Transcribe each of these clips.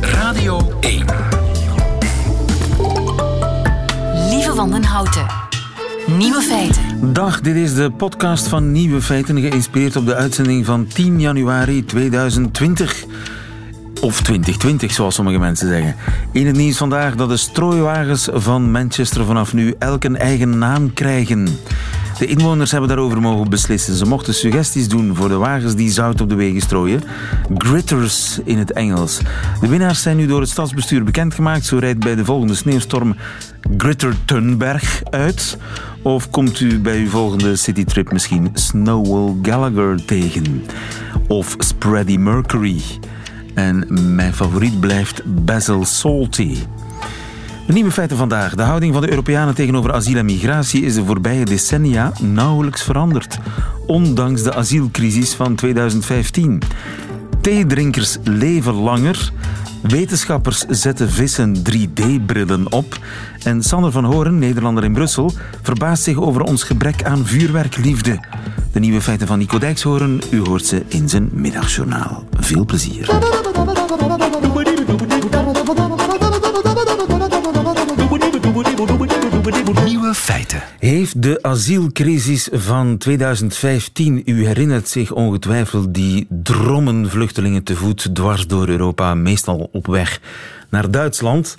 Radio 1. Lieve Wandenhouten. Nieuwe feiten. Dag, dit is de podcast van Nieuwe Feiten, geïnspireerd op de uitzending van 10 januari 2020. Of 2020, zoals sommige mensen zeggen. In het nieuws vandaag dat de strooiwagens van Manchester vanaf nu elk een eigen naam krijgen. De inwoners hebben daarover mogen beslissen. Ze mochten suggesties doen voor de wagens die zout op de wegen strooien. Gritters in het Engels. De winnaars zijn nu door het stadsbestuur bekendgemaakt. Zo rijdt bij de volgende sneeuwstorm Gritter Thunberg uit. Of komt u bij uw volgende citytrip misschien Snowball Gallagher tegen? Of Spready Mercury? En mijn favoriet blijft Basil Salty. Nieuwe feiten vandaag. De houding van de Europeanen tegenover asiel en migratie is de voorbije decennia nauwelijks veranderd. Ondanks de asielcrisis van 2015. Theedrinkers leven langer. Wetenschappers zetten vissen 3D-brillen op. En Sander van Horen, Nederlander in Brussel, verbaast zich over ons gebrek aan vuurwerkliefde. De nieuwe feiten van Nico Dijkshoorn, u hoort ze in zijn middagjournaal. Veel plezier. Nieuwe feiten. Heeft de asielcrisis van 2015, u herinnert zich ongetwijfeld die drommen vluchtelingen te voet dwars door Europa, meestal op weg naar Duitsland.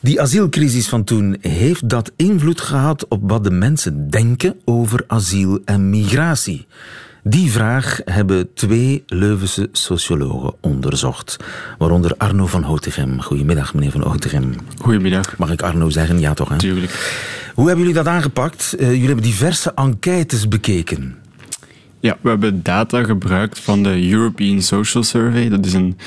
Die asielcrisis van toen, heeft dat invloed gehad op wat de mensen denken over asiel en migratie? Die vraag hebben twee Leuvense sociologen onderzocht. Waaronder Arno van Houtegem. Goedemiddag, meneer van Houtegem. Goedemiddag. Mag ik Arno zeggen? Ja, toch? Hè? Tuurlijk. Hoe hebben jullie dat aangepakt? Uh, jullie hebben diverse enquêtes bekeken. Ja, we hebben data gebruikt van de European Social Survey. Dat is een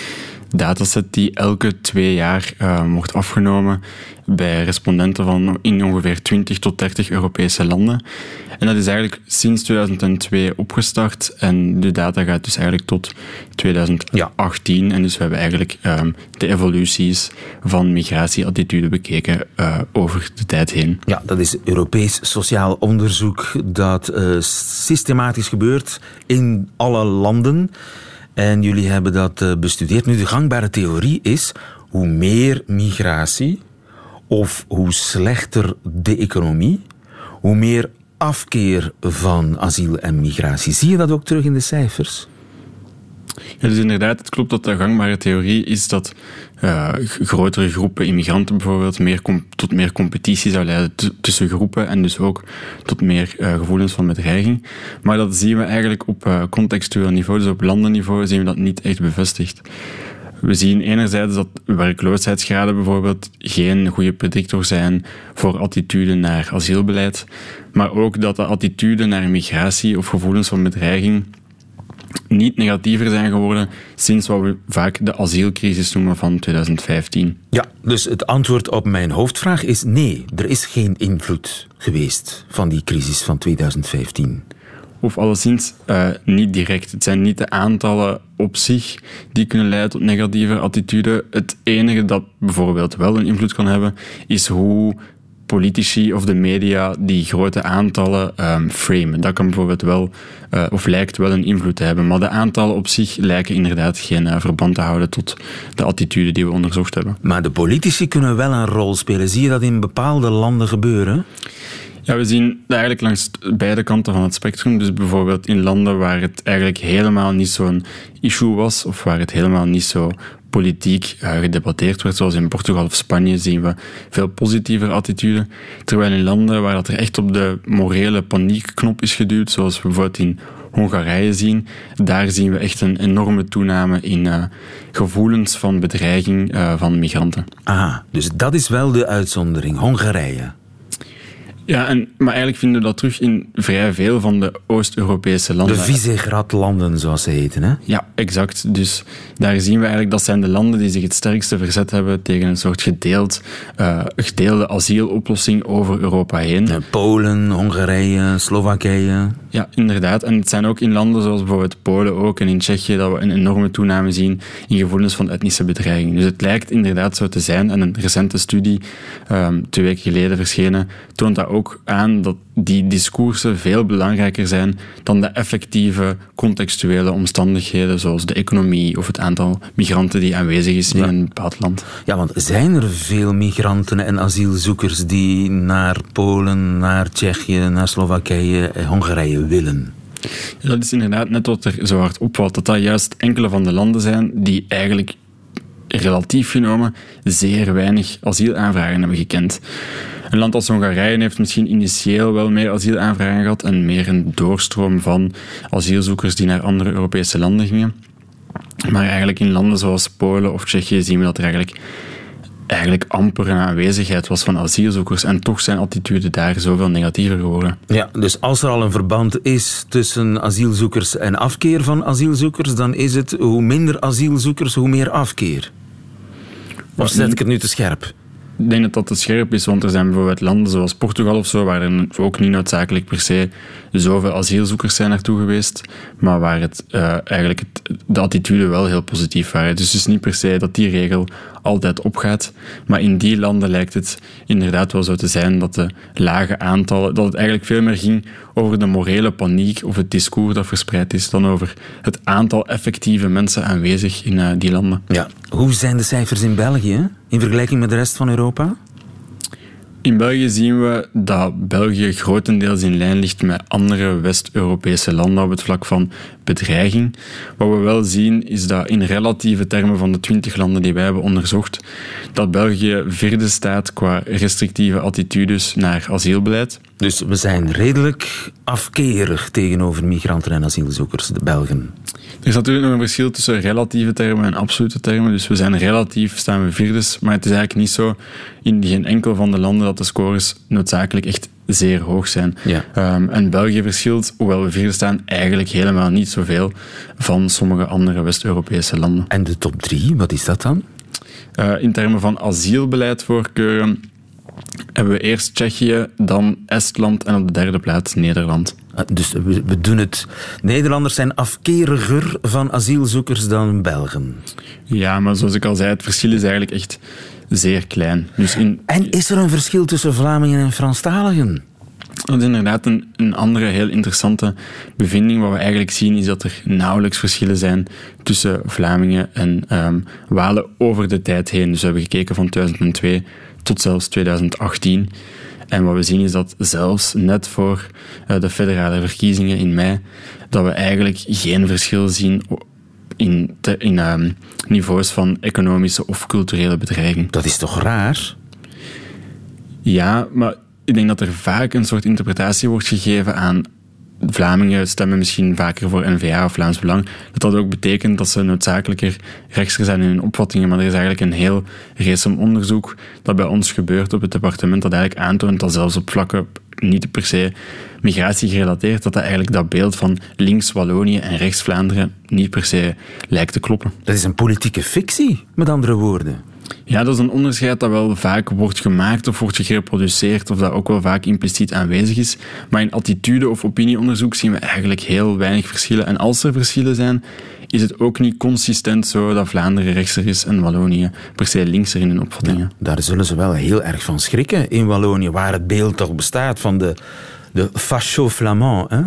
dataset die elke twee jaar uh, wordt afgenomen bij respondenten van in ongeveer 20 tot 30 Europese landen. En dat is eigenlijk sinds 2002 opgestart en de data gaat dus eigenlijk tot 2018. En dus we hebben eigenlijk um, de evoluties van migratieattitude bekeken uh, over de tijd heen. Ja, dat is Europees sociaal onderzoek dat uh, systematisch gebeurt in alle landen. En jullie hebben dat uh, bestudeerd. Nu, de gangbare theorie is hoe meer migratie of hoe slechter de economie, hoe meer afkeer van asiel en migratie. Zie je dat ook terug in de cijfers? Ja, dus inderdaad, het klopt dat de gangbare theorie is dat uh, grotere groepen immigranten bijvoorbeeld meer tot meer competitie zou leiden tussen groepen en dus ook tot meer uh, gevoelens van bedreiging. Maar dat zien we eigenlijk op uh, contextueel niveau, dus op landenniveau zien we dat niet echt bevestigd. We zien enerzijds dat werkloosheidsgraden bijvoorbeeld geen goede predictor zijn voor attitude naar asielbeleid, maar ook dat de attitude naar migratie of gevoelens van bedreiging niet negatiever zijn geworden sinds wat we vaak de asielcrisis noemen van 2015. Ja, dus het antwoord op mijn hoofdvraag is nee, er is geen invloed geweest van die crisis van 2015 of alleszins uh, niet direct. Het zijn niet de aantallen op zich die kunnen leiden tot negatieve attitude. Het enige dat bijvoorbeeld wel een invloed kan hebben, is hoe politici of de media die grote aantallen um, framen. Dat kan bijvoorbeeld wel, uh, of lijkt wel een invloed te hebben. Maar de aantallen op zich lijken inderdaad geen uh, verband te houden tot de attitude die we onderzocht hebben. Maar de politici kunnen wel een rol spelen. Zie je dat in bepaalde landen gebeuren? Ja, we zien dat eigenlijk langs beide kanten van het spectrum. Dus bijvoorbeeld in landen waar het eigenlijk helemaal niet zo'n issue was, of waar het helemaal niet zo politiek uh, gedebatteerd werd, zoals in Portugal of Spanje, zien we veel positiever attitude. Terwijl in landen waar dat er echt op de morele paniekknop is geduwd, zoals we bijvoorbeeld in Hongarije zien, daar zien we echt een enorme toename in uh, gevoelens van bedreiging uh, van migranten. Ah, dus dat is wel de uitzondering, Hongarije. Ja, en, maar eigenlijk vinden we dat terug in vrij veel van de Oost-Europese landen. De Visegrad-landen, zoals ze heten, hè? Ja, exact. Dus daar zien we eigenlijk dat zijn de landen die zich het sterkste verzet hebben tegen een soort gedeeld, uh, gedeelde asieloplossing over Europa heen. Polen, Hongarije, Slowakije. Ja, inderdaad. En het zijn ook in landen zoals bijvoorbeeld Polen ook en in Tsjechië dat we een enorme toename zien in gevoelens van etnische bedreiging. Dus het lijkt inderdaad zo te zijn. En een recente studie, um, twee weken geleden verschenen, toont dat ook aan dat die discoursen veel belangrijker zijn dan de effectieve contextuele omstandigheden, zoals de economie of het aantal migranten die aanwezig is in een bepaald land. Ja, want zijn er veel migranten en asielzoekers die naar Polen, naar Tsjechië, naar Slowakije en Hongarije willen? Dat is inderdaad net wat er zo hard opvalt, dat dat juist enkele van de landen zijn die eigenlijk relatief genomen zeer weinig asielaanvragen hebben gekend. Een land als Hongarije heeft misschien initieel wel meer asielaanvragen gehad en meer een doorstroom van asielzoekers die naar andere Europese landen gingen. Maar eigenlijk in landen zoals Polen of Tsjechië zien we dat er eigenlijk, eigenlijk amper een aanwezigheid was van asielzoekers. En toch zijn attitudes daar zoveel negatiever geworden. Ja, dus als er al een verband is tussen asielzoekers en afkeer van asielzoekers, dan is het hoe minder asielzoekers, hoe meer afkeer. Of zet ik het nu te scherp? Ik denk dat dat te scherp is, want er zijn bijvoorbeeld landen zoals Portugal of zo, waar er ook niet noodzakelijk per se zoveel asielzoekers zijn naartoe geweest, maar waar het, uh, eigenlijk de attitude wel heel positief waren. Dus het is niet per se dat die regel altijd opgaat, maar in die landen lijkt het inderdaad wel zo te zijn dat de lage aantallen, dat het eigenlijk veel meer ging over de morele paniek of het discours dat verspreid is, dan over het aantal effectieve mensen aanwezig in uh, die landen. Ja. Hoe zijn de cijfers in België in vergelijking met de rest van Europa? In België zien we dat België grotendeels in lijn ligt met andere West-Europese landen op het vlak van bedreiging. Wat we wel zien is dat in relatieve termen van de 20 landen die wij hebben onderzocht, dat België vierde staat qua restrictieve attitudes naar asielbeleid. Dus we zijn redelijk afkerig tegenover migranten en asielzoekers, de Belgen. Er is natuurlijk nog een verschil tussen relatieve termen en absolute termen. Dus we zijn relatief, staan we vierdes. Maar het is eigenlijk niet zo in geen enkel van de landen dat de scores noodzakelijk echt zeer hoog zijn. Ja. Um, en België verschilt, hoewel we vierde staan, eigenlijk helemaal niet zoveel van sommige andere West-Europese landen. En de top drie, wat is dat dan? Uh, in termen van asielbeleidvoorkeuren hebben we eerst Tsjechië, dan Estland en op de derde plaats Nederland. Dus we, we, doen het. Nederlanders zijn afkeriger van asielzoekers dan Belgen. Ja, maar zoals ik al zei, het verschil is eigenlijk echt zeer klein. Dus in... En is er een verschil tussen Vlamingen en Franstaligen? Dat is inderdaad een, een andere heel interessante bevinding. Wat we eigenlijk zien is dat er nauwelijks verschillen zijn tussen Vlamingen en um, Walen over de tijd heen. Dus we hebben gekeken van 2002 tot zelfs 2018. En wat we zien is dat zelfs net voor uh, de federale verkiezingen in mei, dat we eigenlijk geen verschil zien in, te, in um, niveaus van economische of culturele bedreiging. Dat is toch raar? Ja, maar ik denk dat er vaak een soort interpretatie wordt gegeven aan Vlamingen stemmen misschien vaker voor N-VA of Vlaams Belang, dat dat ook betekent dat ze noodzakelijker rechtser zijn in hun opvattingen. Maar er is eigenlijk een heel recent onderzoek dat bij ons gebeurt op het departement dat eigenlijk aantoont dat zelfs op vlakken niet per se migratie gerelateerd, dat dat eigenlijk dat beeld van links Wallonië en rechts Vlaanderen niet per se lijkt te kloppen. Dat is een politieke fictie, met andere woorden. Ja, dat is een onderscheid dat wel vaak wordt gemaakt of wordt gereproduceerd, of dat ook wel vaak impliciet aanwezig is. Maar in attitude- of opinieonderzoek zien we eigenlijk heel weinig verschillen. En als er verschillen zijn, is het ook niet consistent zo dat Vlaanderen rechtser is en Wallonië per se linkser in hun opvattingen. Ja, daar zullen ze wel heel erg van schrikken in Wallonië, waar het beeld toch bestaat van de, de facho-flamand. Hè?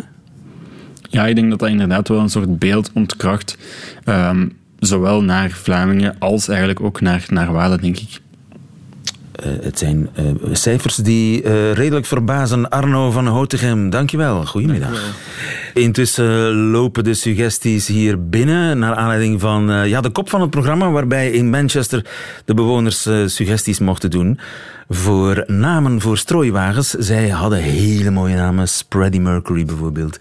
Ja, ik denk dat dat inderdaad wel een soort beeld ontkracht. Um, zowel naar Vlamingen als eigenlijk ook naar, naar Walen, denk ik. Uh, het zijn uh, cijfers die uh, redelijk verbazen. Arno van Houtegem, dankjewel. Goedemiddag. Dankjewel. Intussen lopen de suggesties hier binnen naar aanleiding van ja, de kop van het programma waarbij in Manchester de bewoners suggesties mochten doen voor namen voor strooiwagens. Zij hadden hele mooie namen. Spready Mercury bijvoorbeeld.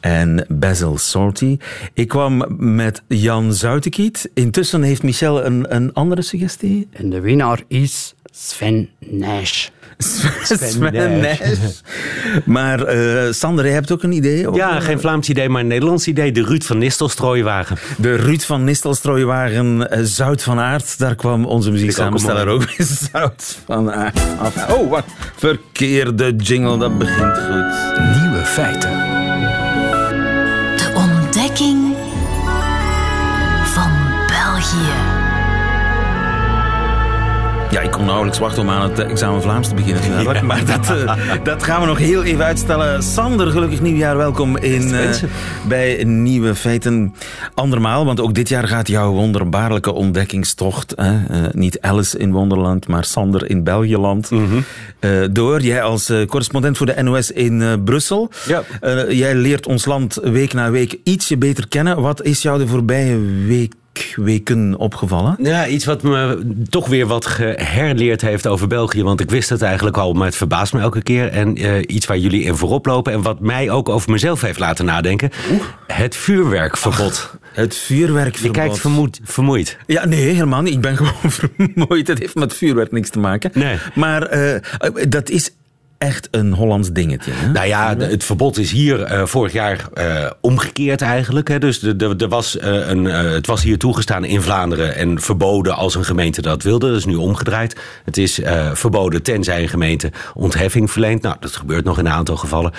En Basil Salty. Ik kwam met Jan Zoutekiet. Intussen heeft Michel een, een andere suggestie. En de winnaar is Sven Nash. Sven, Sven Nash. Maar uh, Sander, jij hebt ook een idee? Ja, geen Vlaams idee, maar een Nederlands idee. De Ruud van Nistel strooiwagen. De Ruud van Nistel strooiwagen, uh, Zout van Aert. Daar kwam onze muzieksamensteller ook mee. Zout van Aert af. Oh, wat verkeerde jingle, dat begint goed. Nieuwe feiten. Ja, ik kon nauwelijks wachten om aan het eh, examen Vlaams te beginnen. Ja. Maar dat, uh, dat gaan we nog heel even uitstellen. Sander, gelukkig nieuwjaar. Welkom in, uh, bij Nieuwe Feiten. Andermaal, want ook dit jaar gaat jouw wonderbaarlijke ontdekkingstocht... Uh, niet Alice in Wonderland, maar Sander in Belgieland... Mm -hmm. door. Jij als correspondent voor de NOS in Brussel. Ja. jij leert ons land week na week ietsje beter kennen. Wat is jou de voorbije week weken opgevallen? Ja, iets wat me toch weer wat geherleerd heeft over België. Want ik wist het eigenlijk al, maar het verbaast me elke keer. En uh, iets waar jullie in voorop lopen. En wat mij ook over mezelf heeft laten nadenken. Oeh. Het vuurwerkverbod. Ach, het vuurwerkverbod. Je kijkt vermoed, vermoeid. Ja, nee, helemaal niet. Ik ben gewoon vermoeid. Het heeft met vuurwerk niks te maken. Nee. Maar uh, dat is echt een Hollands dingetje. Hè? Nou ja, het verbod is hier uh, vorig jaar uh, omgekeerd eigenlijk. Hè. Dus de, de, de was, uh, een, het was hier toegestaan in Vlaanderen en verboden als een gemeente dat wilde. Dat is nu omgedraaid. Het is verboden tenzij een gemeente ontheffing verleent. Nou, dat gebeurt nog in een aantal gevallen.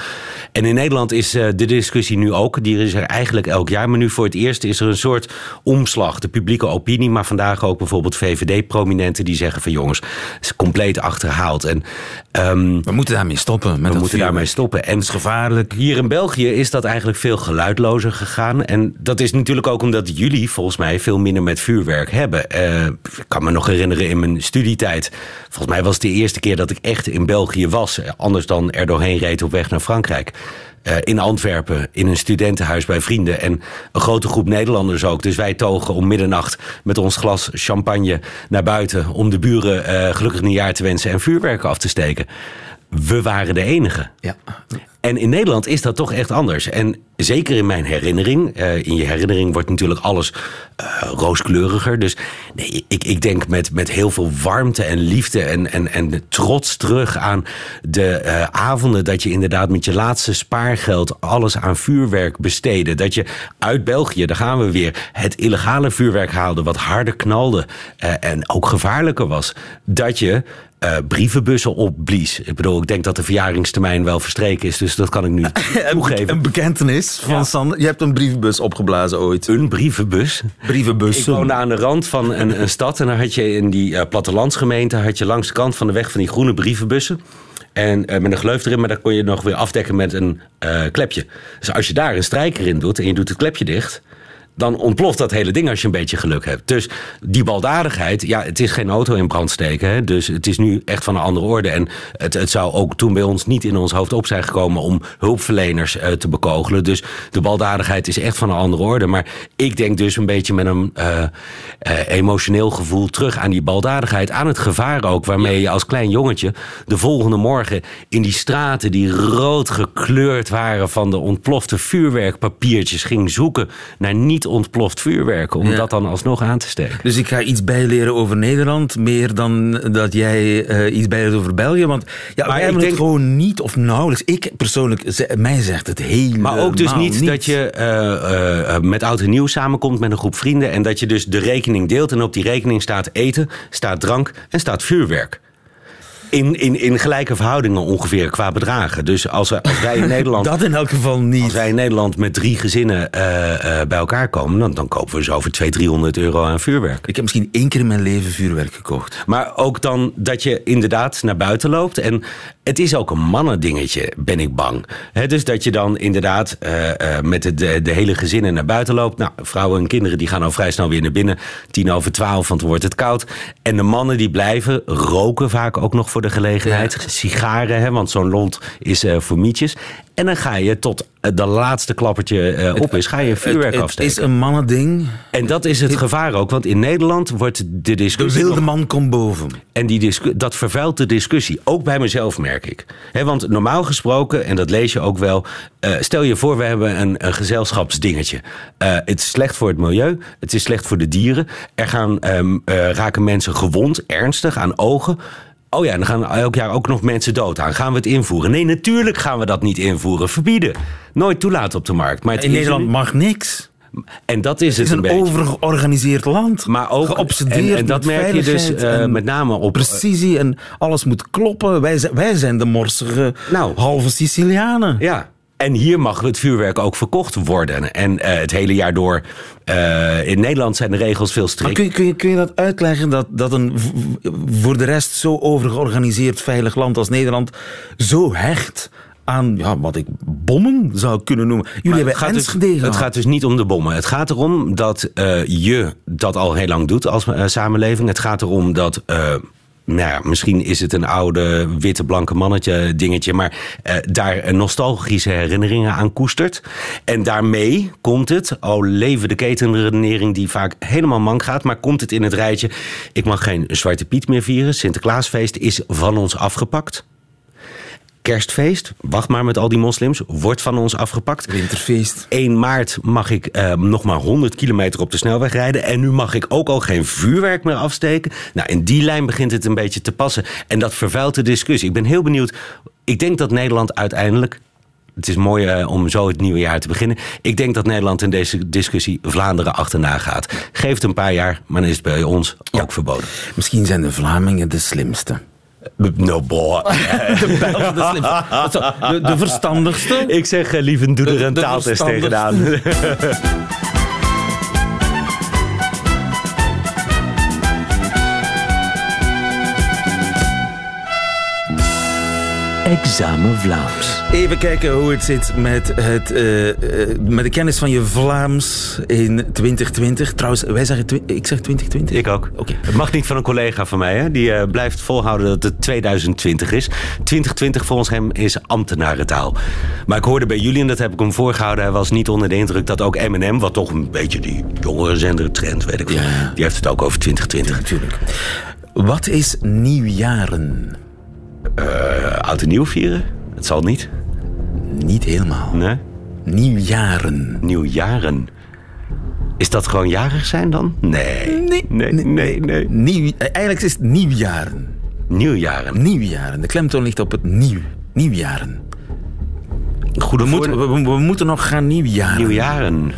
En in Nederland is de discussie nu ook. Die is er eigenlijk elk jaar. Maar nu voor het eerst is er een soort omslag. De publieke opinie, maar vandaag ook bijvoorbeeld VVD-prominenten die zeggen van jongens, het is compleet achterhaald. En, um, we moeten daarmee stoppen. Met we moeten daarmee stoppen. En het is gevaarlijk. Hier in België is dat eigenlijk veel geluidlozer gegaan. En dat is natuurlijk ook omdat jullie volgens mij veel minder met vuurwerk hebben. Uh, ik kan me nog herinneren in mijn studietijd. Volgens mij was het de eerste keer dat ik echt in België was. Anders dan er doorheen reed op weg naar Frankrijk. Uh, in Antwerpen, in een studentenhuis bij vrienden. En een grote groep Nederlanders ook. Dus wij togen om middernacht met ons glas champagne naar buiten... om de buren uh, gelukkig nieuwjaar te wensen en vuurwerk af te steken we waren de enige. Ja. En in Nederland is dat toch echt anders. En zeker in mijn herinnering. Uh, in je herinnering wordt natuurlijk alles uh, rooskleuriger. Dus nee, ik, ik denk met, met heel veel warmte en liefde en, en, en trots terug aan de uh, avonden dat je inderdaad met je laatste spaargeld alles aan vuurwerk besteedde. Dat je uit België, daar gaan we weer, het illegale vuurwerk haalde, wat harder knalde en ook gevaarlijker was. Dat je uh, brievenbussen opblies. Ik bedoel, ik denk dat de verjaringstermijn wel verstreken is, dus dat kan ik nu toegeven. Een bekentenis van ja. Sander. Je hebt een brievenbus opgeblazen ooit. Een brievenbus? Brievenbus. Ik woonde aan de rand van een, een stad en dan had je in die uh, plattelandsgemeente had je langs de kant van de weg van die groene brievenbussen. En uh, met een gleuf erin, maar dat kon je nog weer afdekken met een klepje. Dus als je daar een strijker in doet en je doet het klepje dicht dan ontploft dat hele ding als je een beetje geluk hebt. Dus die baldadigheid, ja, het is geen auto in brand steken. Hè? Dus het is nu echt van een andere orde. En het, het zou ook toen bij ons niet in ons hoofd op zijn gekomen om hulpverleners uh, te bekogelen. Dus de baldadigheid is echt van een andere orde. Maar ik denk dus een beetje met een uh, uh, emotioneel gevoel terug aan die baldadigheid. Aan het gevaar ook, waarmee je als klein jongetje de volgende morgen in die straten die rood gekleurd waren van de ontplofte vuurwerkpapiertjes ging zoeken naar niet ontploft vuurwerk. Om ja. dat dan alsnog aan te steken. Dus ik ga iets bijleren over Nederland. Meer dan dat jij uh, iets bijleert over België. Want ja, maar wij hebben denk... het gewoon niet of nauwelijks. Ik persoonlijk, mij zegt het helemaal Maar ook dus niet, niet. dat je uh, uh, met oud en nieuw samenkomt met een groep vrienden. En dat je dus de rekening deelt. En op die rekening staat eten, staat drank en staat vuurwerk. In, in, in gelijke verhoudingen ongeveer qua bedragen. Dus als, als wij in Nederland. dat in elk geval niet. Als wij in Nederland met drie gezinnen uh, uh, bij elkaar komen. Dan, dan kopen we zo voor 200, 300 euro aan vuurwerk. Ik heb misschien één keer in mijn leven vuurwerk gekocht. Maar ook dan dat je inderdaad naar buiten loopt. En het is ook een mannendingetje, ben ik bang. He, dus dat je dan inderdaad uh, met de, de, de, hele gezinnen naar buiten loopt. Nou, vrouwen en kinderen die gaan al vrij snel weer naar binnen. Tien over twaalf, want wordt het koud. En de mannen die blijven roken vaak ook nog voor de gelegenheid. Ja. Sigaren, hè, want zo'n lont is uh, voor mietjes. En dan ga je tot de laatste klappertje uh, op is, ga je vuurwerk het, het afsteken. Het is een mannending. En dat is het gevaar ook, want in Nederland wordt de discussie... De wilde man komt boven. En die dat vervuilt de discussie, ook bij mezelf merk ik. He, want normaal gesproken, en dat lees je ook wel... Uh, stel je voor, we hebben een, een gezelschapsdingetje. Uh, het is slecht voor het milieu, het is slecht voor de dieren. Er gaan, um, raken mensen gewond, ernstig, aan ogen... Oh ja, en dan gaan elk jaar ook nog mensen dood aan. Gaan we het invoeren? Nee, natuurlijk gaan we dat niet invoeren. Verbieden. Nooit toelaten op de markt. Maar in Nederland mag niks. En dat is het, het is een, een overgeorganiseerd land. Maar ook geobsedeerd. En, en dat merk je dus uh, met name op. Precisie en alles moet kloppen. Wij zijn, wij zijn de morsige nou, halve Sicilianen. Ja. En hier mag het vuurwerk ook verkocht worden. En eh, het hele jaar door. eh, in Nederland zijn de regels veel Maar strikt. kun, je- kun, kun je dat uitleggen dat, dat een voor de rest zo overgeorganiseerd veilig land als Nederland zo hecht aan ja, wat ik bommen zou kunnen noemen? Jullie Maar hebben het gaat, dus, het gaat dus niet om de bommen. Het gaat erom dat eh, je dat al heel lang doet als samenleving. Het gaat erom dat. Nou ja, misschien is het een oude witte blanke mannetje dingetje, maar eh, daar nostalgische herinneringen aan koestert. En daarmee komt het, al leven de ketenredenering die vaak helemaal mank gaat, maar komt het in het rijtje. Ik mag geen Zwarte Piet meer vieren. Sinterklaasfeest is van ons afgepakt. Kerstfeest, wacht maar met al die moslims, wordt van ons afgepakt. Winterfeest. 1 maart mag ik eh, nog maar 100 kilometer op de snelweg rijden. En nu mag ik ook al geen vuurwerk meer afsteken. Nou, in die lijn begint het een beetje te passen. En dat vervuilt de discussie. Ik ben heel benieuwd. Ik denk dat Nederland uiteindelijk. Het is mooi eh, om zo het nieuwe jaar te beginnen. Ik denk dat Nederland in deze discussie Vlaanderen achterna gaat. Geef het een paar jaar, maar dan is het bij ons ook verboden. Misschien zijn de Vlamingen de slimste. No boy. De Belgen de slimste. De, de verstandigste. Ik zeg uh, lieve, doe er een taaltest tegenaan. Examen Vlaams. Even kijken hoe het zit met, het, eh, eh, met de kennis van je Vlaams in 2020. Trouwens, wij zeggen ik zeg 2020. Ik ook. Oké. Het mag niet van een collega van mij. Hè? Die eh, blijft volhouden dat het 2020 is. 2020 volgens hem is ambtenarentaal. Maar ik hoorde bij Julian, dat heb ik hem voorgehouden... hij was niet onder de indruk dat ook M&M... wat toch een beetje die jongere trend, weet ik. Ja. die heeft het ook over 2020. Natuurlijk. Wat is nieuwjaren? Eh, oud en nieuw vieren? Het zal niet. Niet helemaal. Nee? Nieuwjaren. Nieuwjaren. Is dat gewoon jarig zijn dan? Nee. Nee. Nee, nee, nee. Nieuw, eigenlijk is het nieuwjaren. Nieuwjaren. Nieuwjaren. De klemtoon ligt op het nieuw. Nieuwjaren. Goede We moeten, we, we- we moeten nog gaan nieuwjaren. Nieuwjaren.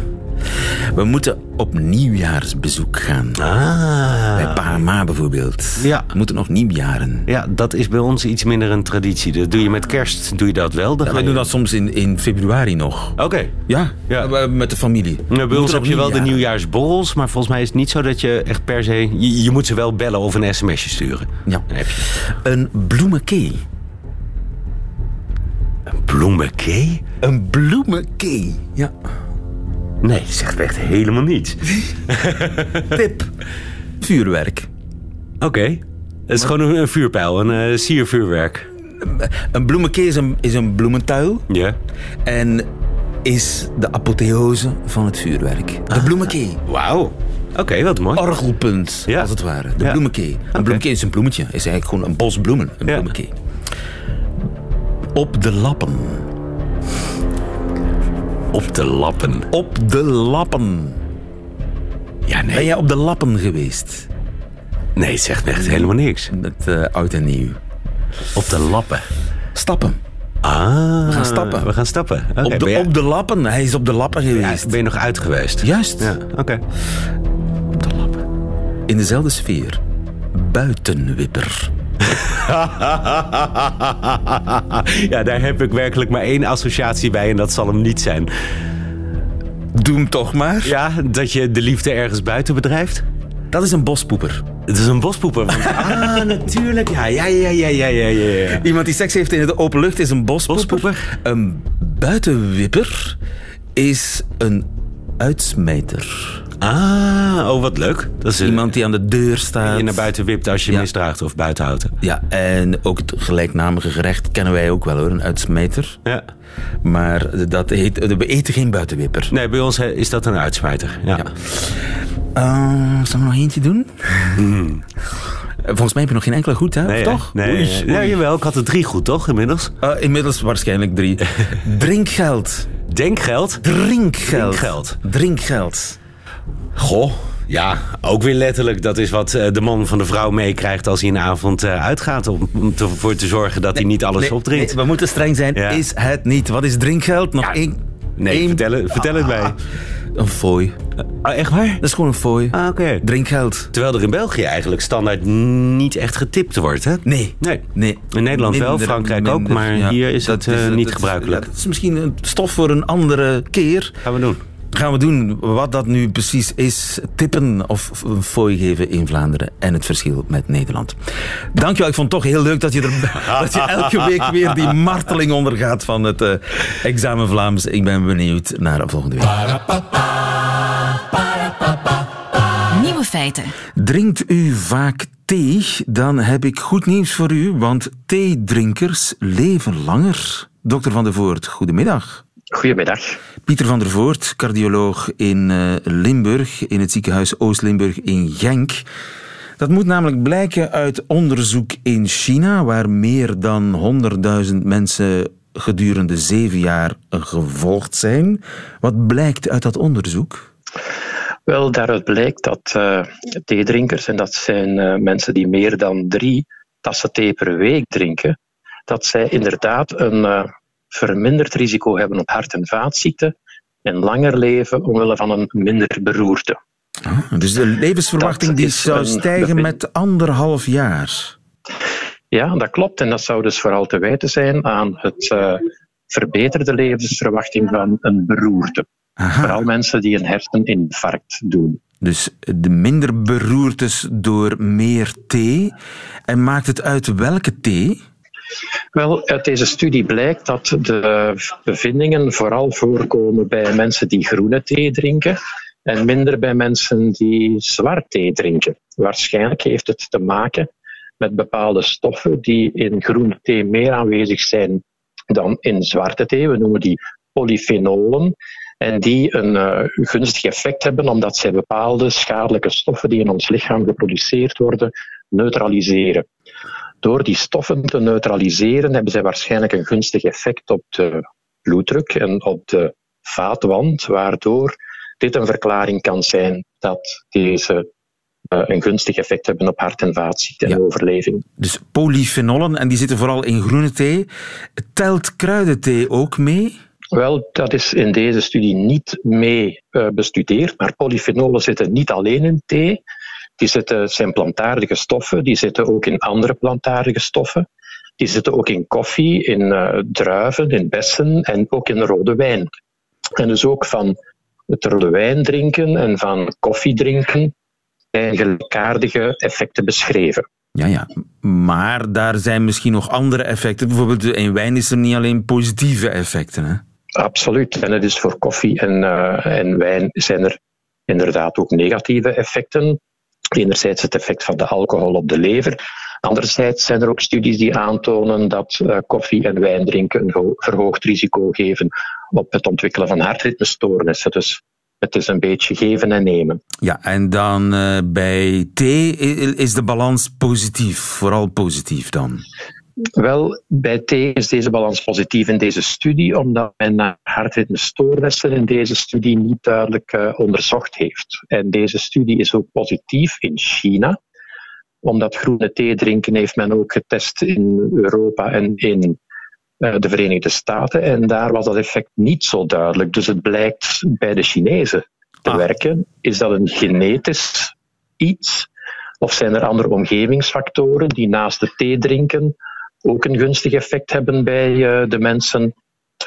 We moeten op nieuwjaarsbezoek gaan. Ah. Bij Pa en Ma bijvoorbeeld. Ja. We moeten nog nieuwjaren. Ja, dat is bij ons iets minder een traditie. Dat doe je met kerst, doe je dat wel? Dan Ja, doen dat soms in, in februari nog. Oké. Ja, Ja. eh, met de familie. Nou, bij ons heb je wel de nieuwjaarsborrels, maar volgens mij is het niet zo dat je echt per se... Je, je moet ze wel bellen of een sms'je sturen. Ja. Dan heb je Een bloemenkee. een bloemenkee? Een bloemenkee. Ja. Nee, zegt echt helemaal niets. Tip. Vuurwerk. Oké. Het is gewoon een, een vuurpijl, een eh, siervuurwerk. Een bloemenkee is een, is een bloementuil. Ja. En is de apotheose van het vuurwerk. De bloemenkee. Wauw. Oké, wat mooi. Orgelpunt, Ja. als het ware. De Ja. bloemenkee. Een bloemenkee is een bloemetje. Is eigenlijk gewoon een bos bloemen. Een Ja. bloemenkee. Op de lappen. Op de lappen. Op de lappen. Ja, nee. Ben jij op de lappen geweest? Nee, het zegt echt helemaal niks. Met eh, oud en nieuw. Op de lappen. Stappen. Ah. We gaan stappen. We gaan stappen. Op, de, op de lappen. Hij is op de lappen Ja, geweest. ben je nog uit geweest? Juist. Ja, oké. Op de lappen. In dezelfde sfeer. Buitenwipper. ja, daar heb ik werkelijk maar één associatie bij en dat zal hem niet zijn. Doe hem toch maar. Ja, dat je de liefde ergens buiten bedrijft? Dat is een bospoeper. Het is een bospoeper. Want... ah, natuurlijk. Ja, ja, ja, ja, ja, ja, ja. ja. Iemand die seks heeft in de open lucht is een bospoeper. Bospoeper. Een buitenwipper is een uitsmijter. Ah, oh, wat leuk. Dat is Iemand die aan de deur staat. die je naar buiten wipt als je Ja. misdraagt of buiten houdt. Ja, en ook het gelijknamige gerecht kennen wij ook wel hoor, een uitsmijter. Ja. Maar dat heet, we eten geen buitenwipper. Nee, bij ons eh, is dat een uitsmijter. Ja. Ja. Eh, zullen we nog eentje doen? Eh, Volgens mij heb je nog geen enkele goed, hè? Hmm. Nee, of toch? Nee, Oei, nee. oei. Ja, jawel. Ik had er drie goed, toch? Inmiddels. Eh, inmiddels waarschijnlijk drie. Drinkgeld. Denkgeld. Drinkgeld. Drinkgeld. Drinkgeld. Goh. Ja, ook weer letterlijk. Dat is wat eh, de man van de vrouw meekrijgt als hij een avond eh, uitgaat. Om ervoor te zorgen dat hij niet alles Nee, opdrinkt. nee, we moeten streng zijn. Ja. Is het niet? Wat is drinkgeld? Nog Ja, één. Nee, één- vertel, het- vertel het mij. Ah, Een fooi. Ah, echt waar? Dat is gewoon een fooi. Ah, oké. Drinkgeld. Terwijl er in België eigenlijk standaard niet echt getipt wordt, hè? Nee. Nee. Nee. In Nederland wel, Minder, Frankrijk ook, maar Ja, hier is dat het eh, niet dat- gebruikelijk. dat is misschien een stof voor een andere keer. Gaan we doen. Gaan we doen wat dat nu precies is. Tippen of een fooi geven in Vlaanderen. En het verschil met Nederland. Dankjewel. Ik vond het toch heel leuk dat je, er, dat je elke week weer die marteling ondergaat van het eh, examen Vlaams. Ik ben benieuwd naar volgende week. Nieuwe feiten. Drinkt u vaak thee? Dan heb ik goed nieuws voor u, want theedrinkers leven langer. Dokter Van der Voort, goedemiddag. Goedemiddag. Pieter van der Voort, cardioloog in eh, Limburg, in het ziekenhuis Oost-Limburg in Genk. Dat moet namelijk blijken uit onderzoek in China, waar meer dan 100.000 mensen gedurende zeven jaar gevolgd zijn. Wat blijkt uit dat onderzoek? Wel, daaruit blijkt dat eh theedrinkers, en dat zijn eh, mensen die meer dan drie tassen thee per week drinken, dat zij inderdaad een verminderd risico hebben op hart- en vaatziekten en langer leven omwille van een minder beroerte. Dus de levensverwachting Dat die zou stijgen met anderhalf jaar. Ja, dat klopt. En dat zou dus vooral te wijten zijn aan het eh, verbeterde levensverwachting van een beroerte. Aha. Vooral mensen die een herseninfarct doen. Dus de minder beroertes door meer thee. En maakt het uit welke thee? Wel, uit deze studie blijkt dat de bevindingen vooral voorkomen bij mensen die groene thee drinken en minder bij mensen die zwart thee drinken. Waarschijnlijk heeft het te maken met bepaalde stoffen die in groene thee meer aanwezig zijn dan in zwarte thee. We noemen die polyfenolen. En die een eh, gunstig effect hebben omdat zij bepaalde schadelijke stoffen die in ons lichaam geproduceerd worden, neutraliseren. Door die stoffen te neutraliseren hebben zij waarschijnlijk een gunstig effect op de bloeddruk en op de vaatwand, waardoor dit een verklaring kan zijn dat deze eh, een gunstig effect hebben op hart- en vaatziekten en Ja. overleving. Dus polyfenolen, en die zitten vooral in groene thee. Telt kruidenthee ook mee? Wel, dat is in deze studie niet mee eh, bestudeerd, maar polyfenolen zitten niet alleen in thee. Die zitten, zijn plantaardige stoffen, die zitten ook in andere plantaardige stoffen. Die zitten ook in koffie, in eh, druiven, in bessen en ook in rode wijn. En dus ook van het rode wijn drinken en van koffie drinken zijn gelijkaardige effecten beschreven. Ja, ja. Maar daar zijn misschien nog andere effecten. Bijvoorbeeld in wijn is er niet alleen positieve effecten. Hè? Absoluut. En het is voor koffie en, eh, en wijn zijn er inderdaad ook negatieve effecten. Enerzijds het effect van de alcohol op de lever. Anderzijds zijn er ook studies die aantonen dat eh, koffie en wijn drinken een ho- verhoogd risico geven op het ontwikkelen van hartritmestoornissen. Dus het is een beetje geven en nemen. Ja, en dan eh, bij thee is de balans positief. Vooral positief dan. Wel, bij thee is deze balans positief in deze studie, omdat men naar hartritmestoornissen in deze studie niet duidelijk eh, onderzocht heeft. En deze studie is ook positief in China, omdat groene thee drinken heeft men ook getest in Europa en in eh, de Verenigde Staten. En daar was dat effect niet zo duidelijk. Dus het blijkt bij de Chinezen te Ah. werken. Is dat een genetisch iets? Of zijn er andere omgevingsfactoren die naast het thee drinken ook een gunstig effect hebben bij eh, de mensen?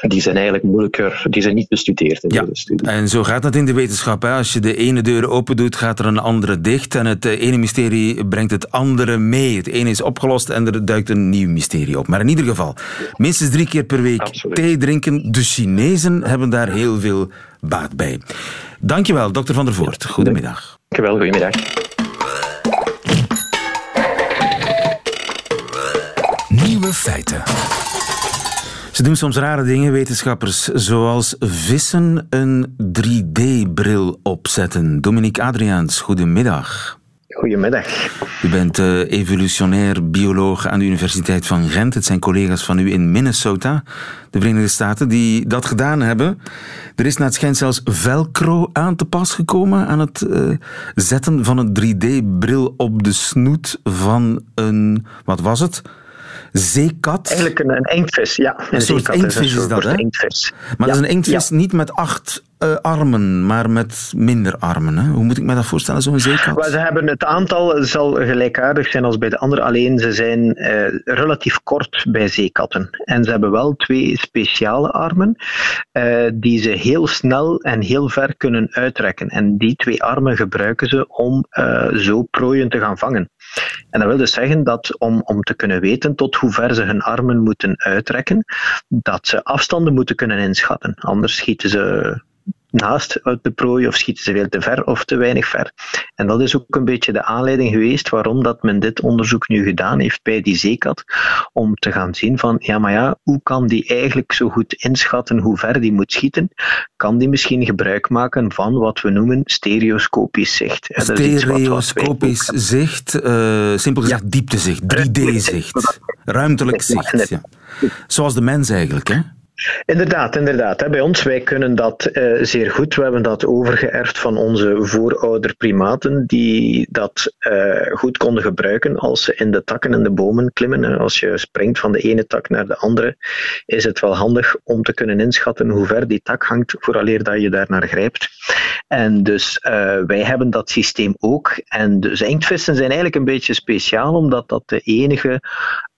Die zijn eigenlijk moeilijker, die zijn niet bestudeerd in Ja, deze studie. en zo gaat dat in de wetenschap. Hè. Als je de ene deur open doet, gaat er een andere dicht. En het eh, ene mysterie brengt het andere mee. Het ene is opgelost en er duikt een nieuw mysterie op. Maar in ieder geval, minstens drie keer per week Absoluut. thee drinken. De Chinezen hebben daar heel veel baat bij. Dankjewel, dokter Van der Voort. Goedemiddag. Dankjewel, goedemiddag. Nieuwe feiten. Ze doen soms rare dingen, wetenschappers, zoals vissen een 3D-bril opzetten. Dominique Adriaans, goedemiddag. Goedemiddag. U bent eh, evolutionair bioloog aan de Universiteit van Gent. Het zijn collega's van u in Minnesota, de Verenigde Staten, die dat gedaan hebben. Er is naar het schijnt zelfs velcro aan te pas gekomen aan het eh, zetten van een 3D-bril op de snoet van een, wat was het? Zeekat. Eigenlijk een, een inktvis, ja. Een, soort zeekat is inktvis is een soort dat, hè? Maar dat is een inktvis niet met acht eh, armen, maar met minder armen. Hè? Hoe moet ik me dat voorstellen, zo'n zeekat? Maar ze hebben het aantal zal gelijkaardig zijn als bij de andere, alleen ze zijn eh, relatief kort bij zeekatten. En ze hebben wel twee speciale armen eh, die ze heel snel en heel ver kunnen uitrekken. En die twee armen gebruiken ze om zo prooien te gaan vangen. En dat wil dus zeggen dat om, om te kunnen weten tot hoe ver ze hun armen moeten uitrekken, dat ze afstanden moeten kunnen inschatten. Anders schieten ze naast uit de prooi of schieten ze veel te ver of te weinig ver. En dat is ook een beetje de aanleiding geweest waarom dat men dit onderzoek nu gedaan heeft bij die zeekat, om te gaan zien van, ja maar ja, hoe kan die eigenlijk zo goed inschatten hoe ver die moet schieten? Kan die misschien gebruik maken van wat we noemen stereoscopisch zicht? Stereoscopisch zicht, uh, simpel gezegd ja. dieptezicht, 3D-zicht, ruimtelijk zicht. Ja. Zoals de mens eigenlijk, hè? Inderdaad, inderdaad. Bij ons, wij kunnen dat uh, zeer goed. We hebben dat overgeërfd van onze voorouderprimaten, die dat uh, goed konden gebruiken als ze in de takken en de bomen klimmen. Als je springt van de ene tak naar de andere, is het wel handig om te kunnen inschatten hoe ver die tak hangt, vooraleer dat je daar naar grijpt. En dus uh, wij hebben dat systeem ook. En dus inktvissen zijn eigenlijk een beetje speciaal, omdat dat de enige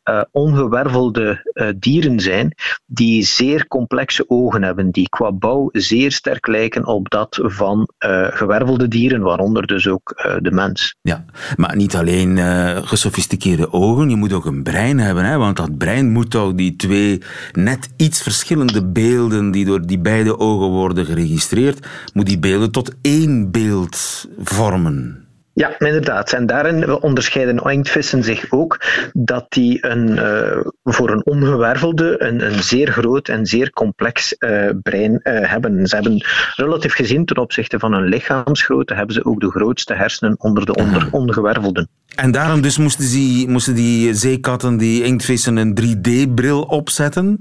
uh, ongewervelde uh, dieren zijn die zeer complexe ogen hebben, die qua bouw zeer sterk lijken op dat van uh, gewervelde dieren, waaronder dus ook de mens. Ja, maar niet alleen gesofisticeerde ogen, je moet ook een brein hebben, hè? want dat brein moet ook die twee net iets verschillende beelden die door die beide ogen worden geregistreerd, moet die beelden tot één beeld vormen. Ja, inderdaad. En daarin onderscheiden inktvissen zich ook dat die een, uh, voor een ongewervelde een, een zeer groot en zeer complex uh, brein uh, hebben. Ze hebben relatief gezien ten opzichte van hun lichaamsgrootte hebben ze ook de grootste hersenen onder de onder, ongewervelden. En daarom dus moesten die, moesten die zeekatten, die inktvissen, een 3D-bril opzetten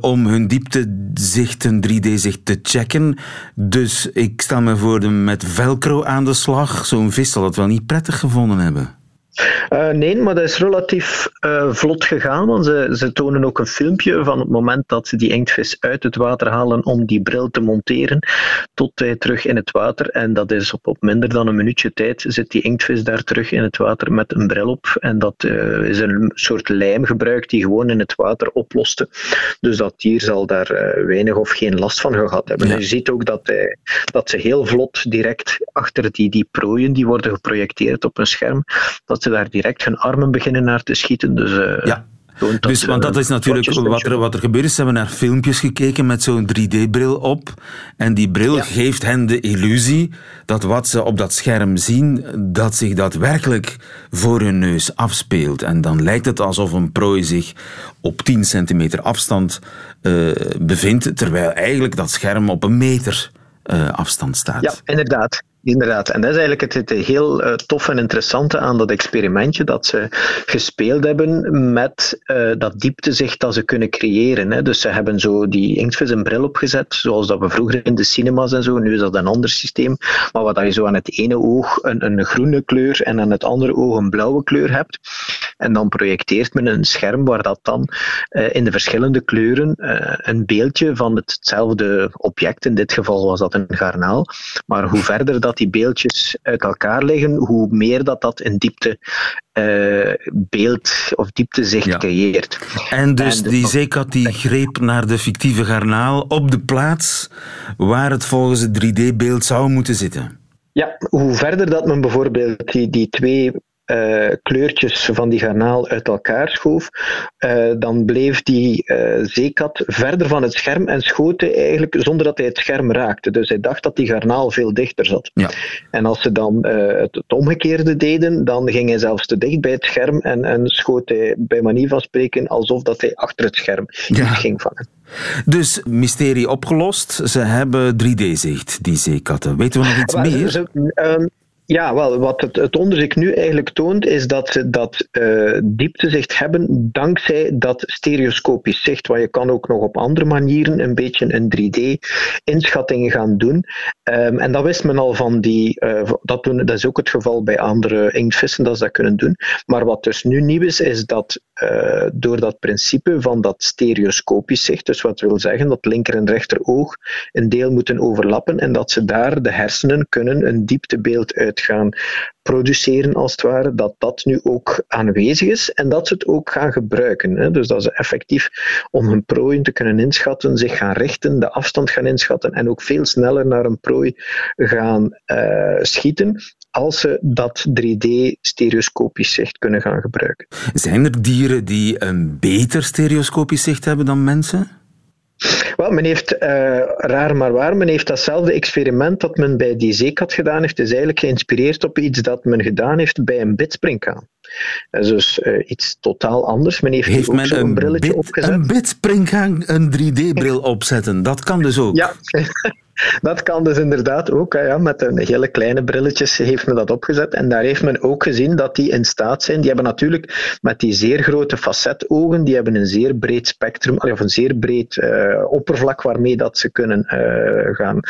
om hun dieptezicht, een 3D-zicht te checken. Dus ik sta me voor de met velcro aan de slag. Zo'n vis zal het wel niet prettig gevonden hebben. Uh, nee, maar dat is relatief uh, vlot gegaan, want ze, ze tonen ook een filmpje van het moment dat ze die inktvis uit het water halen om die bril te monteren, tot hij terug in het water. En dat is op, op minder dan een minuutje tijd zit die inktvis daar terug in het water met een bril op. En dat uh, is een soort lijm gebruikt die gewoon in het water oploste. Dus dat dier zal daar weinig of geen last van gehad hebben. Ja. En je ziet ook dat, hij, dat ze heel vlot direct achter die, die prooien die worden geprojecteerd op een scherm, dat ze daar direct hun armen beginnen naar te schieten. Dus, uh, ja. Dat, dus, want dat is natuurlijk wat er, wat er gebeurd is. Ze hebben naar filmpjes gekeken met zo'n 3D-bril op. En die bril ja. geeft hen de illusie dat wat ze op dat scherm zien, dat zich daadwerkelijk voor hun neus afspeelt. En dan lijkt het alsof een prooi zich op 10 centimeter afstand uh, bevindt, terwijl eigenlijk dat scherm op een meter uh, afstand staat. Ja, inderdaad. Inderdaad, en dat is eigenlijk het, het heel uh, tof en interessante aan dat experimentje, dat ze gespeeld hebben met uh, dat dieptezicht dat ze kunnen creëren. Hè. Dus ze hebben zo die inktvis een bril opgezet, zoals dat we vroeger in de cinemas en zo, nu is dat een ander systeem, maar wat je zo aan het ene oog een, een groene kleur en aan het andere oog een blauwe kleur hebt. En dan projecteert men een scherm waar dat dan uh, in de verschillende kleuren een beeldje van hetzelfde object, in dit geval was dat een garnaal, maar hoe verder dat die beeldjes uit elkaar liggen, hoe meer dat dat een diepte uh, beeld of dieptezicht ja. creëert. En dus en die zeekat die greep naar de fictieve garnaal op de plaats waar het volgens het 3D-beeld zou moeten zitten. Ja, hoe verder dat men bijvoorbeeld die, die twee uh, kleurtjes van die garnaal uit elkaar schoof, uh, dan bleef die uh, zeekat verder van het scherm en schoot hij eigenlijk zonder dat hij het scherm raakte. Dus hij dacht dat die garnaal veel dichter zat. Ja. En als ze dan het, het, omgekeerde deden, dan ging hij zelfs te dicht bij het scherm en, en schoot hij bij manier van spreken alsof dat hij achter het scherm ja. ging vangen. Dus mysterie opgelost. Ze hebben 3D-zicht, die zeekatten. Weten we nog iets maar, meer? Ze, um, ja, wel, wat het, het, onderzoek nu eigenlijk toont, is dat ze dat uh, dieptezicht hebben dankzij dat stereoscopisch zicht. Want je kan ook nog op andere manieren een beetje een 3D-inschatting gaan doen. Um, en dat wist men al van die. Uh, dat, doen, dat is ook het geval bij andere inktvissen dat ze dat kunnen doen. Maar wat dus nu nieuw is, is dat eh, door dat principe van dat stereoscopisch zicht. Dus wat wil zeggen dat linker en rechter oog een deel moeten overlappen en dat ze daar de hersenen kunnen een dieptebeeld uit gaan produceren, als het ware, dat dat nu ook aanwezig is en dat ze het ook gaan gebruiken. Hè. Dus dat ze effectief om hun prooi te kunnen inschatten, zich gaan richten, de afstand gaan inschatten en ook veel sneller naar een prooi gaan uh, schieten als ze dat 3D-stereoscopisch zicht kunnen gaan gebruiken. Zijn er dieren die een beter stereoscopisch zicht hebben dan mensen? Wel, men heeft, uh, raar maar waar, men heeft datzelfde experiment dat men bij die zeekat gedaan heeft, is eigenlijk geïnspireerd op iets dat men gedaan heeft bij een bidspringkaan. Dat is dus uh, iets totaal anders. Men heeft, heeft ook men zo'n een brilletje bit, opgezet. Een bidspringhaan een 3D-bril opzetten, dat kan dus ook. Ja, dat kan dus inderdaad ook. hè, Ja, met een hele kleine brilletjes heeft men dat opgezet. En daar heeft men ook gezien dat die in staat zijn. Die hebben natuurlijk met die zeer grote facetogen, die hebben een zeer breed spectrum, of een zeer breed uh, oppervlak waarmee dat ze kunnen uh, gaan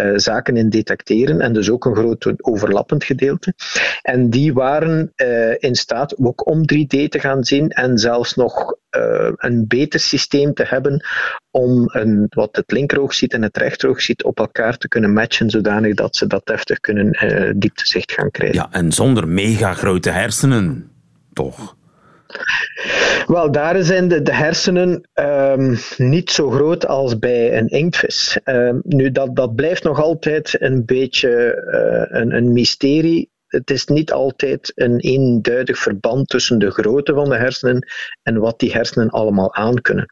uh, zaken in detecteren. En dus ook een groot overlappend gedeelte. En die waren in staat ook om 3D te gaan zien en zelfs nog een beter systeem te hebben om een, wat het linkeroog ziet en het rechteroog ziet op elkaar te kunnen matchen, zodanig dat ze dat deftig kunnen uh, dieptezicht gaan krijgen. Ja, en zonder mega grote hersenen, toch? Wel, daar zijn de, de hersenen um, niet zo groot als bij een inktvis. Um, nu, dat, dat blijft nog altijd een beetje uh, een, een mysterie het is niet altijd een eenduidig verband tussen de grootte van de hersenen en wat die hersenen allemaal aankunnen.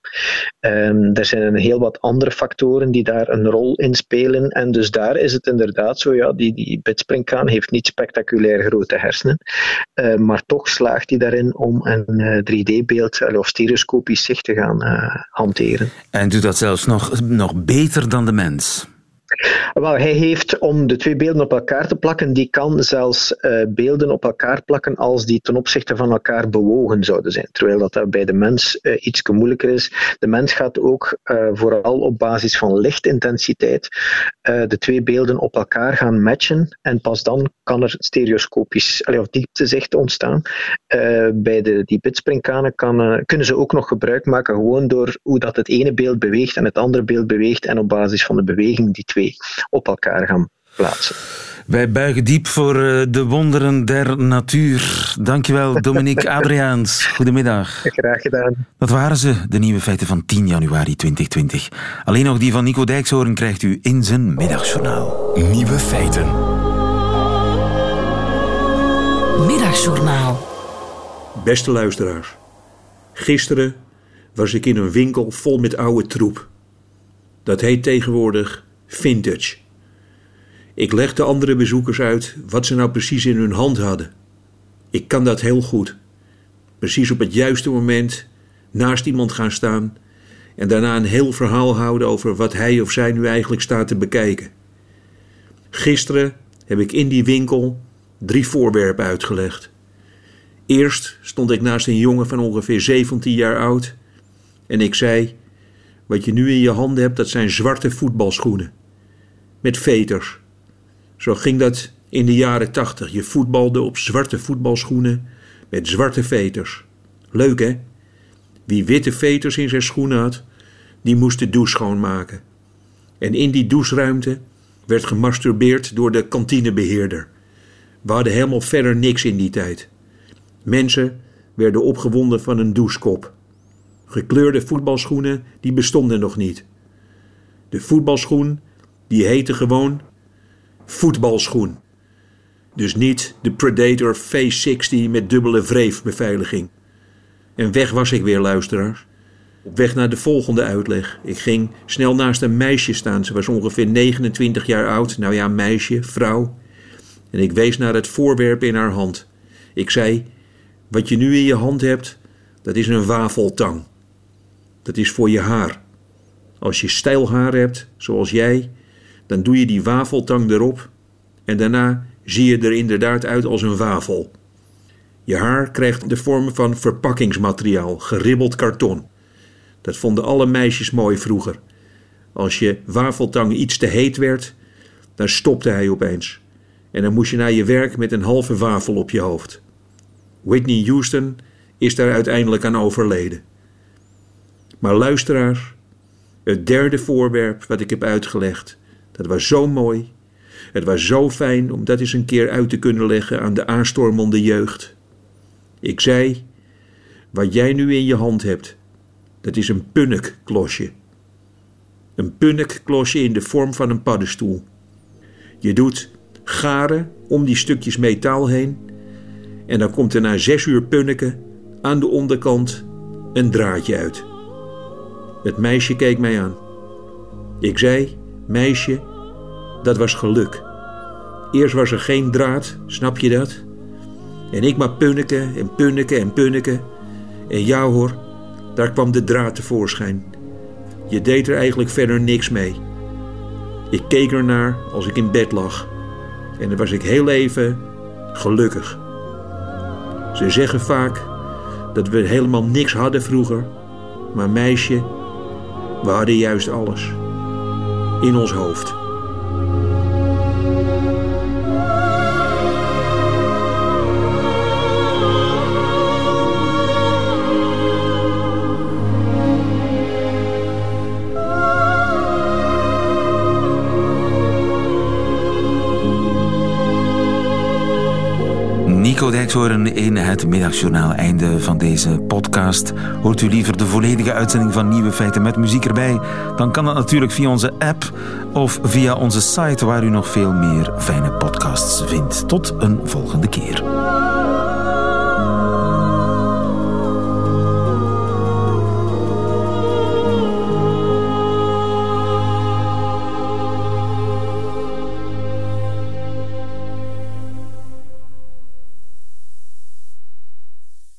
Um, er zijn een heel wat andere factoren die daar een rol in spelen. En dus daar is het inderdaad zo, ja, die, die heeft niet spectaculair grote hersenen, uh, maar toch slaagt hij daarin om een uh, 3D-beeld of stereoscopisch zicht te gaan hanteren. En doet dat zelfs nog, nog beter dan de mens? Wel, hij heeft om de twee beelden op elkaar te plakken, die kan zelfs uh, beelden op elkaar plakken als die ten opzichte van elkaar bewogen zouden zijn. Terwijl dat, bij de mens uh, iets moeilijker is. De mens gaat ook uh, vooral op basis van lichtintensiteit de twee beelden op elkaar gaan matchen en pas dan kan er stereoscopisch of dieptezicht ontstaan. bij de, die bidspringkanen kan, kunnen ze ook nog gebruik maken gewoon door hoe dat het ene beeld beweegt en het andere beeld beweegt en op basis van de beweging die twee op elkaar gaan plaatsen. Wij buigen diep voor de wonderen der natuur. Dankjewel, Dominique Adriaans. Goedemiddag. Graag gedaan. Dat waren ze, de nieuwe feiten van 10 januari 2020. Alleen nog die van Nico Dijkshoorn krijgt u in zijn middagjournaal. Nieuwe feiten. Middagjournaal. Beste luisteraars. Gisteren was ik in een winkel vol met oude troep. Dat heet tegenwoordig vintage. Ik leg de andere bezoekers uit wat ze nou precies in hun hand hadden. Ik kan dat heel goed. Precies op het juiste moment naast iemand gaan staan en daarna een heel verhaal houden over wat hij of zij nu eigenlijk staat te bekijken. Gisteren heb ik in die winkel drie voorwerpen uitgelegd. Eerst stond ik naast een jongen van ongeveer 17 jaar oud en ik zei: Wat je nu in je handen hebt, dat zijn zwarte voetbalschoenen. Met veters. Zo ging dat in de jaren 80. Je voetbalde op zwarte voetbalschoenen met zwarte veters. Leuk hè? Wie witte veters in zijn schoenen had, die moest de douche schoonmaken. En in die doucheruimte werd gemasturbeerd door de kantinebeheerder. We hadden helemaal verder niks in die tijd. Mensen werden opgewonden van een douchekop. Gekleurde voetbalschoenen, die bestonden nog niet. De voetbalschoen, die heette gewoon voetbalschoen. Dus niet de Predator Phase 60 met dubbele wreefbeveiliging. En weg was ik weer, luisteraars. Op weg naar de volgende uitleg. Ik ging snel naast een meisje staan. Ze was ongeveer 29 jaar oud. Nou ja, meisje, vrouw. En ik wees naar het voorwerp in haar hand. Ik zei: Wat je nu in je hand hebt, dat is een wafeltang. Dat is voor je haar. Als je stijl haar hebt, zoals jij, dan doe je die wafeltang erop en daarna zie je er inderdaad uit als een wafel. Je haar krijgt de vorm van verpakkingsmateriaal, geribbeld karton. Dat vonden alle meisjes mooi vroeger. Als je wafeltang iets te heet werd, dan stopte hij opeens. En dan moest je naar je werk met een halve wafel op je hoofd. Whitney Houston is daar uiteindelijk aan overleden. Maar luisteraar, het derde voorwerp wat ik heb uitgelegd, dat was zo mooi. Het was zo fijn om dat eens een keer uit te kunnen leggen aan de aanstormende jeugd. Ik zei, wat jij nu in je hand hebt, dat is een punnikklosje. Een punnikklosje in de vorm van een paddenstoel. Je doet garen om die stukjes metaal heen en dan komt er na zes uur punniken aan de onderkant een draadje uit. Het meisje keek mij aan. Ik zei, meisje, dat was geluk. Eerst was er geen draad, snap je dat? En ik maar punniken en punniken en punniken. En ja hoor, daar kwam de draad tevoorschijn. Je deed er eigenlijk verder niks mee. Ik keek ernaar als ik in bed lag. En dan was ik heel even gelukkig. Ze zeggen vaak dat we helemaal niks hadden vroeger. Maar meisje, we hadden juist alles. In ons hoofd. In het middagjournaal. Einde van deze podcast. Hoort u liever de volledige uitzending van Nieuwe Feiten met muziek erbij? Dan kan dat natuurlijk via onze app of via onze site waar u nog veel meer fijne podcasts vindt. Tot een volgende keer.